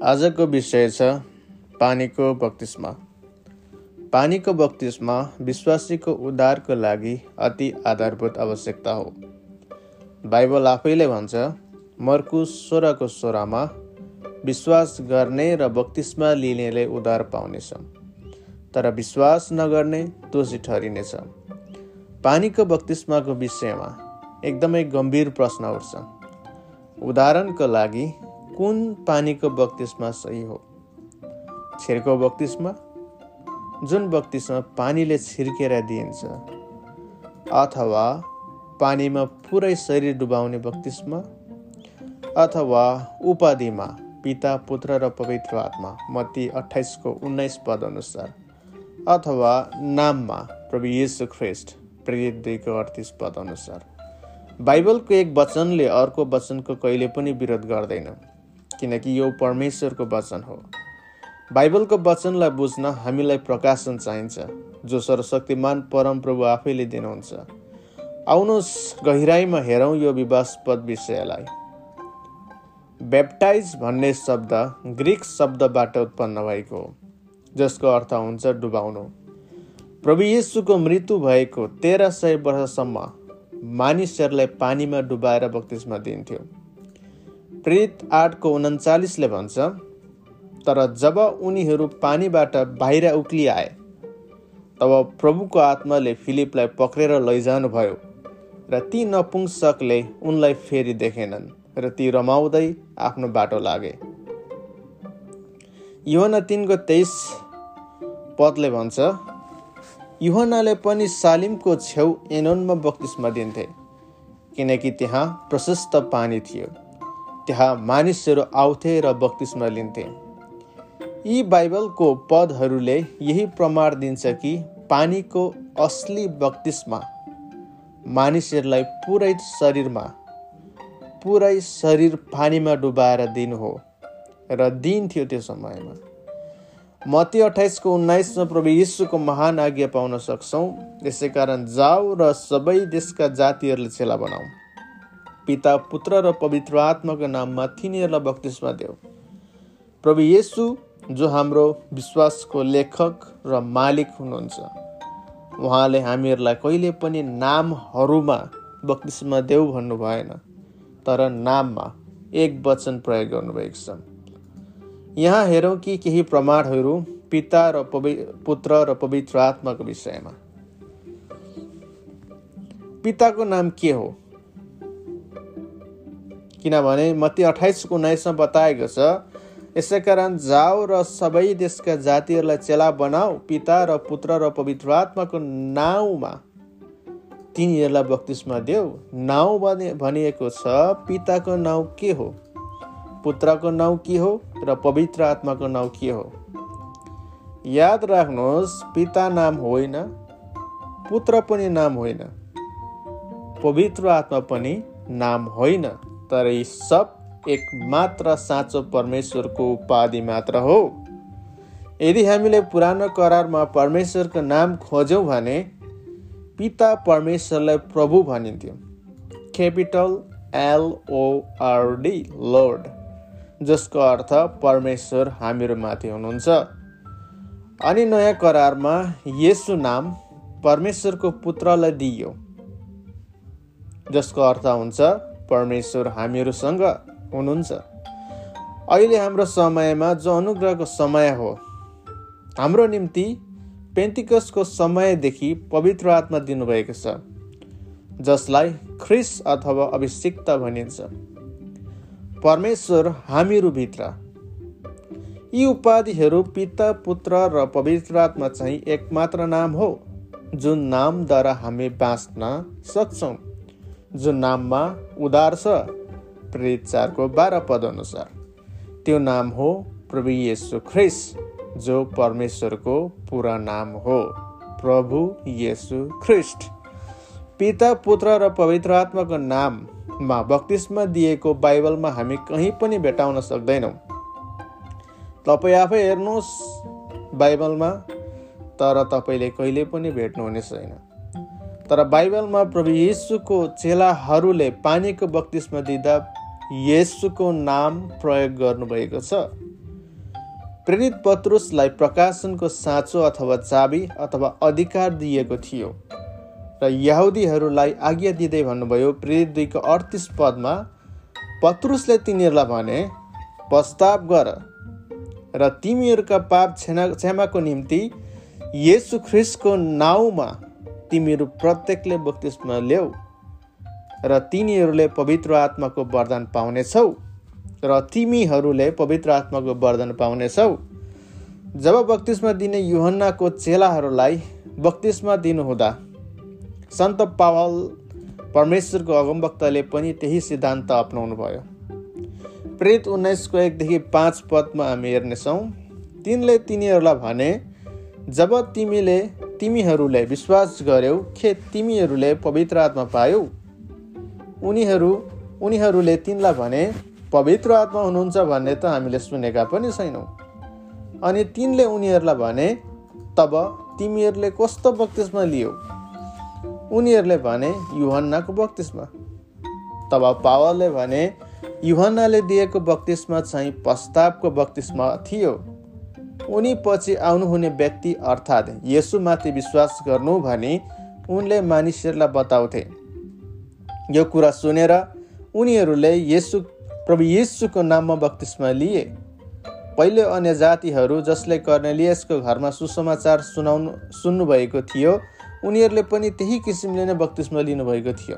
आजको विषय छ पानीको बक्तिस्मा। पानीको बक्तिस्मा विश्वासीको उद्धारको लागि अति आधारभूत आवश्यकता हो। बाइबल आफैले भन्छ मर्कु सोह्रको सोह्रमा विश्वास गर्ने र बक्तिस्मा लिनेले उद्धार पाउनेछ तर विश्वास नगर्ने दोषी ठहरिनेछ पानीको बक्तिस्माको विषयमा एकदमै गम्भीर प्रश्न उठ्छ। उदाहरणको लागि कुन पानीको बक्तिस्मा सही हो? छिर्को बक्तिस्मा? जुन बक्तिस्मा पानीले छिर्केर दिइन्छ अथवा पानीमा पुरै शरीर डुबाउने बक्तिस्मा अथवा उपाधिमा पिता पुत्र र पवित्र आत्मा मती अठाइसको उन्नाइस पद अनुसार अथवा नाममा प्रभु येसु ख्रिस्ट प्रेरित दुईको अडतिस पद अनुसार बाइबलको एक वचनले अर्को वचनको कहिले पनि विरोध गर्दैन। किनकि यो परमेश्वरको वचन हो। बाइबलको वचनलाई बुझ्न हामीलाई प्रकाशन चाहिन्छ जो सर्वशक्तिमान परमप्रभु आफैले दिनुहुन्छ। आउनुहोस् गहिराईमा हेरौँ यो विवासपद विषयलाई। बेप्टाइज भन्ने शब्द ग्रिक शब्दबाट उत्पन्न भएको हो जसको अर्थ हुन्छ डुबाउनु। प्रभु येसुको मृत्यु भएको तेह्र सय वर्षसम्म मानिसहरूलाई पानीमा डुबाएर बक्तिसमा दिन्थ्यो प्रेरित आठको उन्चालिसले भन्छ तर जब उनीहरू पानीबाट बाहिर उक्लिआए तब प्रभुको आत्माले फिलिपलाई पक्रेर लैजानुभयो र ती नपुंसकले उनलाई फेरि देखेनन् र ती रमाउँदै आफ्नो बाटो लागे। युहना तिनको तेइस पदले भन्छ युहनाले पनि सालिमको छेउ एनोनमा बक्तिसमा दिन्थे किनकि त्यहाँ प्रशस्त पानी थियो। त्यहाँ मानिसहरू आउँथे र बक्तिसमा लिन्थे। यी बाइबलको पदहरूले यही प्रमाण दिन्छ कि पानीको असली बक्तिसमा मानिसहरूलाई पुरै शरीरमा पुरै शरीर पानीमा डुबाएर दिनु हो र दिन थियो त्यो समयमा। मती अठाइसको उन्नाइसमा प्रभु यीशुको महान आज्ञा पाउन सक्छौँ। यसै कारण जाऊ र सबै देशका जातिहरूले चेला बनाऊ। पिता पुत्र र पवित्र आत्माको नाममा तिनीहरूलाई बक्तिस्मा देऊ। प्रभु येसु जो हाम्रो विश्वासको लेखक र मालिक हुनुहुन्छ उहाँले हामीहरूलाई कहिले पनि नामहरूमा बक्तिस्मा देऊ भन्नु भएन तर नाममा एक वचन प्रयोग गर्नुभएको छ। यहाँ हेरौँ कि केही प्रमाणहरू पिता र पवि पुत्र र पवित्र आत्माको विषयमा। पिताको नाम के हो? किनभने मती अठाइसको उन्नाइसमा बताएको छ यसै कारण जाऊ र सबै देशका जातिहरूलाई चेला बनाऊ पिता र पुत्र र पवित्र आत्माको नाउँमा तिनीहरूलाई बक्तिसमा देऊ। नाउँ भने भनिएको छ पिताको नाउँ के हो? पुत्रको नाउँ के हो? र पवित्र आत्माको नाउँ के हो? याद राख्नुहोस् पिता नाम होइन पुत्र पनि नाम होइन पवित्र आत्मा पनि नाम होइन। तर यी सब एक मात्र साँचो परमेश्वरको उपाधि मात्र हो। यदि हामीले पुरानो करारमा परमेश्वरको नाम खोज्यौँ भने पिता परमेश्वरलाई प्रभु भनिन्थ्यो। क्यापिटल एलओआरडी लोड जसको अर्थ परमेश्वर हामीहरूमाथि हुनुहुन्छ। अनि नयाँ करारमा यसु नाम परमेश्वरको पुत्रलाई दिइयो जसको अर्थ हुन्छ परमेश्वर हामीहरूसँग हुनुहुन्छ। अहिले हाम्रो समयमा जो अनुग्रहको समय हो हाम्रो निम्ति पेन्टिकसको समयदेखि पवित्र आत्मा दिनुभएको छ जसलाई ख्रिस अथवा अभिषिक्त भनिन्छ। परमेश्वर हामीहरूभित्र। यी उपाधिहरू पिता पुत्र र पवित्र आत्मा चाहिँ एकमात्र नाम हो जुन नामद्वारा हामी बाँच्न सक्छौँ। जुन नाममा उदार छ प्रेरित चारको बाह्र पद अनुसार त्यो नाम हो प्रभु येसु ख्रिस जो परमेश्वरको पुरा नाम हो प्रभु येसु ख्रिस्ट पिता पुत्र र पवित्र आत्माको नाममा बक्तिसमा दिएको बाइबलमा हामी कहीँ पनि भेटाउन सक्दैनौँ। तपाईँ आफै हेर्नुहोस् बाइबलमा तर तपाईँले कहिले पनि भेट्नुहुने छैन। तर बाइबलमा प्रभु येसुको चेलाहरूले पानीको बक्तिसमा दिँदा येसुको नाम प्रयोग गर्नुभएको छ। प्रेरित पत्रुसलाई प्रकाशनको साँचो अथवा चाबी अथवा अधिकार दिएको थियो र यहुदीहरूलाई आज्ञा दिँदै भन्नुभयो प्रेरित दुईको अडतिस पदमा पत्रुसले तिनीहरूलाई भने प्रस्ताव गर र तिमीहरूका पाप क्षमा क्षमाको निम्ति यसु ख्रिस्टको नाउँमा तिमीहरू प्रत्येकले बत्तिसमा ल्याऊ र तिनीहरूले पवित्र आत्माको वरदान पाउनेछौ र तिमीहरूले पवित्र आत्माको वरदान पाउनेछौ। जब बत्तिसमा दिने युहन्नाको चेलाहरूलाई बत्तिसमा दिनुहुँदा सन्त पावल परमेश्वरको अगमवक्ताले पनि त्यही सिद्धान्त अप्नाउनु भयो प्रेत उन्नाइसको एकदेखि पाँच पदमा हामी हेर्नेछौँ। तिनले तिनीहरूलाई भने जब तिमीले तिमीहरूले विश्वास गर्यौ खे तिमीहरूले पवित्र आत्मा पायौ? उनीहरू उनीहरूले तिनलाई भने पवित्र आत्मा हुनुहुन्छ भन्ने त हामीले सुनेका पनि छैनौँ। अनि तिनले उनीहरूलाई भने तब तिमीहरूले कस्तो बक्तिसमा लियो? उनीहरूले भने युहन्नाको बक्तिसमा। तब पावलले भने युहन्नाले दिएको बक्तिसमा चाहिँ प्रस्तावको बक्तिसमा थियो। उनी पछि आउनुहुने व्यक्ति अर्थात् यसुमाथि विश्वास गर्नु भने उनले मानिसहरूलाई बताउँथे। यो कुरा सुनेर उनीहरूले यसु प्रभु येसुको नाममा बक्तिस्मा लिए। पहिले अन्य जातिहरू जसले कर्नेलियसको घरमा सुसमाचार सुनाउनु सुन्नुभएको थियो उनीहरूले पनि त्यही किसिमले नै बक्तिस्मा लिनुभएको थियो।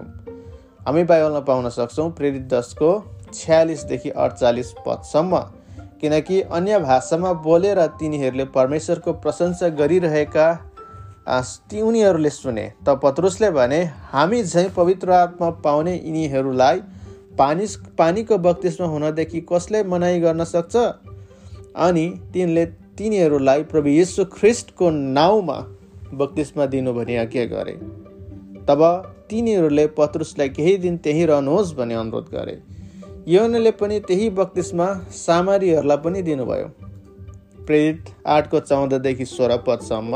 हामी बाइबलमा पाउन सक्छौँ प्रेरित दसको छ्यालिसदेखि अडचालिस पदसम्म। किनकि अन्य भाषामा बोलेर तिनीहरूले परमेश्वरको प्रशंसा गरिरहेका उनीहरूले सुने। त पत्रुसले भने हामी झैँ पवित्र आत्मा पाउने यिनीहरूलाई पानी पानीको बत्तिसमा हुनदेखि कसले मनाइ गर्न सक्छ? अनि तिनले तिनीहरूलाई प्रभु यीशु ख्रिस्टको नाउँमा बत्तिसमा दिनु भनी आज्ञा गरे। तब तिनीहरूले पत्रुसलाई केही दिन त्यहीँ रहनुहोस् भन्ने अनुरोध गरे। यौनले पनि त्यही बत्तिसमा सामरीहरूलाई पनि दिनुभयो। प्रेरित आठको चौधदेखि सोह्र पदसम्म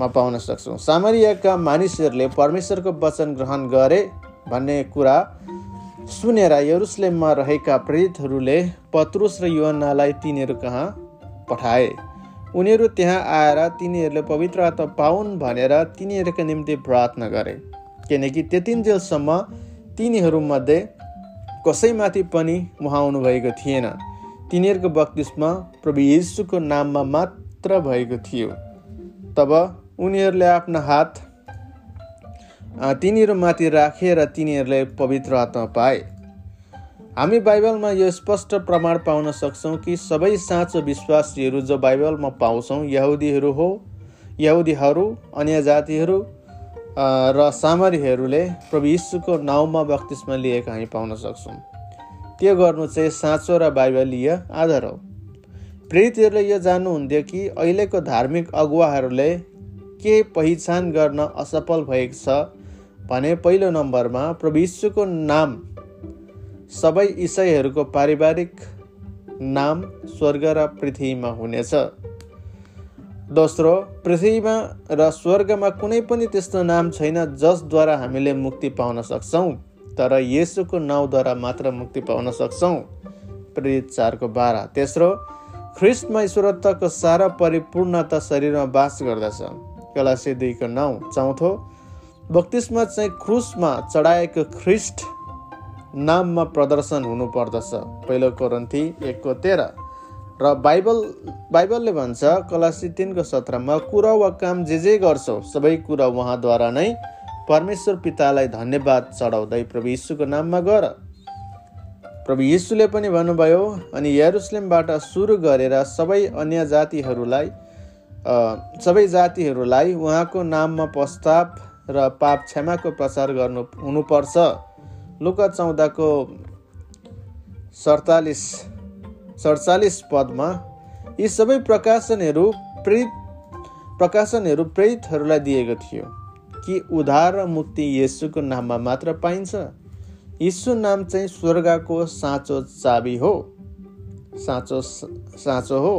मा पाउन सक्छौँ। सामरियाका मानिसहरूले परमेश्वरको वचन ग्रहण गरे भन्ने कुरा सुनेर यरुसलेममा रहेका प्रेरितहरूले पत्रुस र युवनालाई तिनीहरू कहाँ पठाए? उनीहरू त्यहाँ आएर तिनीहरूले पवित्र आत्मा पाउन् भनेर तिनीहरूका निम्ति प्रार्थना गरे। किनकि त्यतिन्जेलसम्म तिनीहरूमध्ये कसैमाथि पनि उहाँ भएको थिएन। तिनीहरूको बक्तिसमा प्रभु यीशुको नाममा मात्र भएको थियो। तब उनीहरूले आफ्नो हात तिनीहरूमाथि राखेर तिनीहरूले पवित्र आत्मा पाए। हामी बाइबलमा यो स्पष्ट प्रमाण पाउन सक्छौँ कि सबै साँचो विश्वासीहरू जो बाइबलमा पाउँछौँ यहुदीहरू हो यहुदीहरू अन्य जातिहरू र सामरीहरूले प्रभु यीशुको नाउँमा बक्तिसमा लिएको हामी पाउन सक्छौँ। त्यो गर्नु चाहिँ साँचो र बाइबलीय आधार हो। प्रेरितहरूले यो जान्नुहुन्थ्यो कि अहिलेको धार्मिक अगुवाहरूले के पहिचान गर्न असफल भएको छ भने पहिलो नम्बरमा प्रभु यीशुको नाम सबै इसाईहरूको पारिवारिक नाम स्वर्ग र पृथ्वीमा हुनेछ। दोस्रो पृथ्वीमा र स्वर्गमा कुनै पनि त्यस्तो नाम छैन जसद्वारा हामीले मुक्ति पाउन सक्छौँ। तर यसुको नाउँद्वारा मात्र मुक्ति पाउन सक्छौँ। प्रेरित चारको बाह्र। तेस्रो ख्रिस्टमा ईश्वरत्वको सारा परिपूर्णता शरीरमा बास गर्दछ। कलासी दुईको नौ। चौथो बत्तिसमा चाहिँ क्रुसमा चढाएको ख्रिस्ट नाममा प्रदर्शन हुनुपर्दछ। पहिलो कोरन्थी एकको तेह्र। र बाइबल बाइबलले भन्छ कलासी तिनको सत्रमा कुरा वा काम जे जे गर्छौ सबै कुरा उहाँद्वारा नै परमेश्वर पितालाई धन्यवाद चढाउँदै प्रभु यीशुको नाममा गर। प्रभु यीशुले पनि भन्नुभयो अनि यरुसलेमबाट सुरु गरेर सबै अन्य जातिहरूलाई सबै जातिहरूलाई उहाँको नाममा प्रस्ताव र पाप क्षमाको प्रचार गर्नु हुनुपर्छ। लुका चौधको सडतालिस सडचालिस पदमा यी सबै प्रकाशनहरू प्रेरित प्रकाशनहरू प्रेरितहरूलाई दिएको थियो कि उद्धार र मुक्ति येसुको नाममा मात्र पाइन्छ। यीशु नाम चाहिँ स्वर्गको साँचो चाबी हो। साँचो साँचो हो।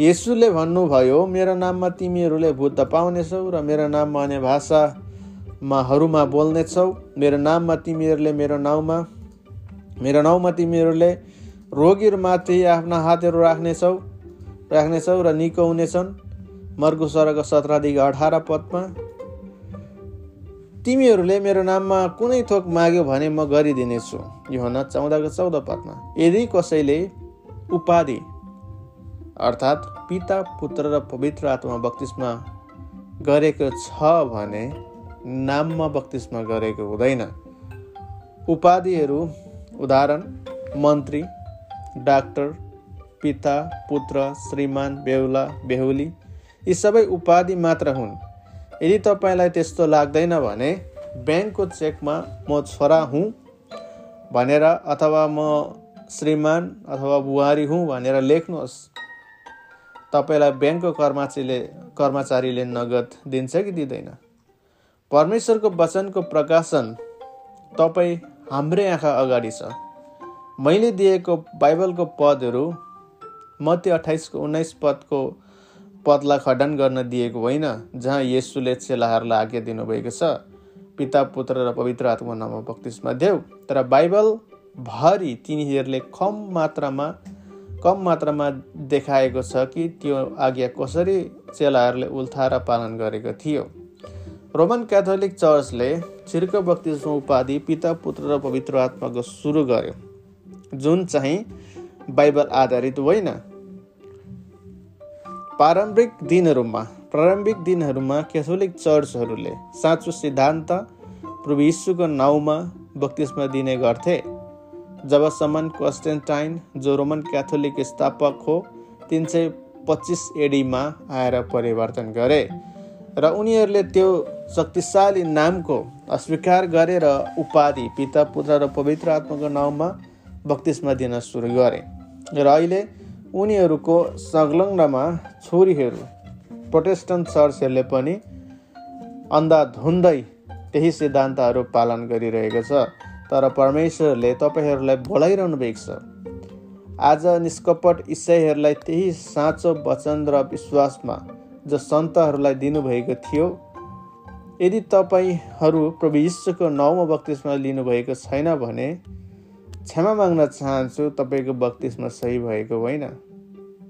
यसुले भन्नुभयो मेरो नाममा तिमीहरूले भूत पाउनेछौ र मेरो नाममा अन्य भाषामाहरूमा बोल्नेछौ। मेरो नाममा तिमीहरूले मेरो नाउँमा मेरो नाउँमा तिमीहरूले रोगीहरूमाथि आफ्ना हातहरू राख्नेछौ राख्नेछौ र निको हुनेछन् मर्गु सरको सत्रदेखि अठार पदमा तिमीहरूले मेरो नाममा कुनै थोक माग्यो भने म गरिदिनेछु। यो हुन चौधको चौध पदमा। यदि कसैले उपाधि अर्थात् पिता पुत्र र पवित्र आत्मा बक्तिसमा गरेको छ भने नाममा बक्तिसमा गरेको हुँदैन। उपाधिहरू उदाहरण मन्त्री डाक्टर पिता पुत्र श्रीमान बेहुला बेहुली यी सबै उपाधि मात्र हुन्। यदि तपाईँलाई त्यस्तो लाग्दैन भने ब्याङ्कको चेकमा म छोरा हुँ भनेर अथवा म श्रीमान अथवा बुहारी हुँ भनेर लेख्नुहोस्। तपाईँलाई ब्याङ्कको कर्मचारीले कर्मचारीले नगद दिन्छ कि दिँदैन? परमेश्वरको वचनको प्रकाशन तपाईँ हाम्रै आँखा अगाडि छ। मैले दिएको बाइबलको पदहरू मध्य अठाइसको उन्नाइस पदको पदलाई खण्डन गर्न दिएको होइन जहाँ येसुले चेलाहरूलाई आज्ञा दिनुभएको छ। पिता पुत्र र पवित्र आत्मा नाममा बक्तिसमा देऊ। तर बाइबल भरि तिनीहरूले कम मात्रामा कम मात्रामा देखाएको छ कि त्यो आज्ञा कसरी चेलाहरूले उल्थाएर पालन गरेको थियो। रोमन क्याथोलिक चर्चले छिर्को बक्तिस्म उपाधि पिता पुत्र र पवित्र आत्माको सुरु गर्यो। जुन चाहिँ बाइबल आधारित होइन। पारम्परिक दिनहरूमा प्रारम्भिक दिनहरूमा क्याथोलिक चर्चहरूले साँचो सिद्धान्त प्रभु यीशुको नाउँमा बक्तिस्मा दिने गर्थे। जबसम्म कस्टेन्टाइन जो रोमन क्याथोलिक स्थापक हो तिन सय पच्चिस एडीमा आएर परिवर्तन गरे र उनीहरूले त्यो शक्तिशाली नामको अस्वीकार गरे र उपाधि पिता पुत्र र पवित्र आत्माको नाउँमा बक्तिसमा दिन सुरु गरे र अहिले उनीहरूको संलग्नमा छोरीहरू प्रोटेस्टन्ट चर्चहरूले पनि अन्धाधुन्दै त्यही सिद्धान्तहरू पालन गरिरहेको छ। तर परमेश्वरले तपाईँहरूलाई बोलाइरहनु भएको छ। आज निष्कपट इसाईहरूलाई त्यही साँचो वचन र विश्वासमा जो सन्तहरूलाई दिनुभएको थियो यदि तपाईँहरू प्रभु यीशुको नौमा बत्तिसमा लिनुभएको छैन भने क्षमा माग्न चाहन्छु तपाईँको बत्तिसमा सही भएको होइन।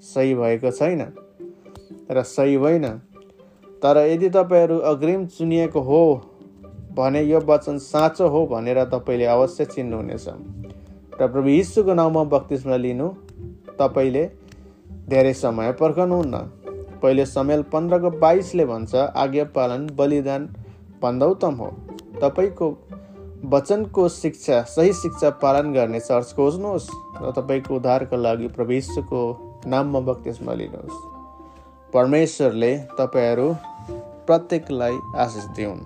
सही भएको छैन र सही होइन। तर यदि तपाईँहरू अग्रिम चुनिएको हो भने यो वचन साँचो हो भनेर तपाईँले अवश्य चिन्नुहुनेछ। र प्रभु यीशुको नाउँमा बत्तिसमा लिनु तपाईँले धेरै समय पर्खनुहुन्न। पहिले समेल पन्ध्रको बाइसले भन्छ आज्ञा पालन बलिदान भन्दा उत्तम हो। तपाईँको वचनको शिक्षा सही शिक्षा पालन गर्ने चर्च खोज्नुहोस् र तपाईँको उद्धारको लागि प्रभु यीशुको नाममा बत्तिसमा लिनुहोस्। परमेश्वरले तपाईँहरू प्रत्येकलाई आशिष दिउन्।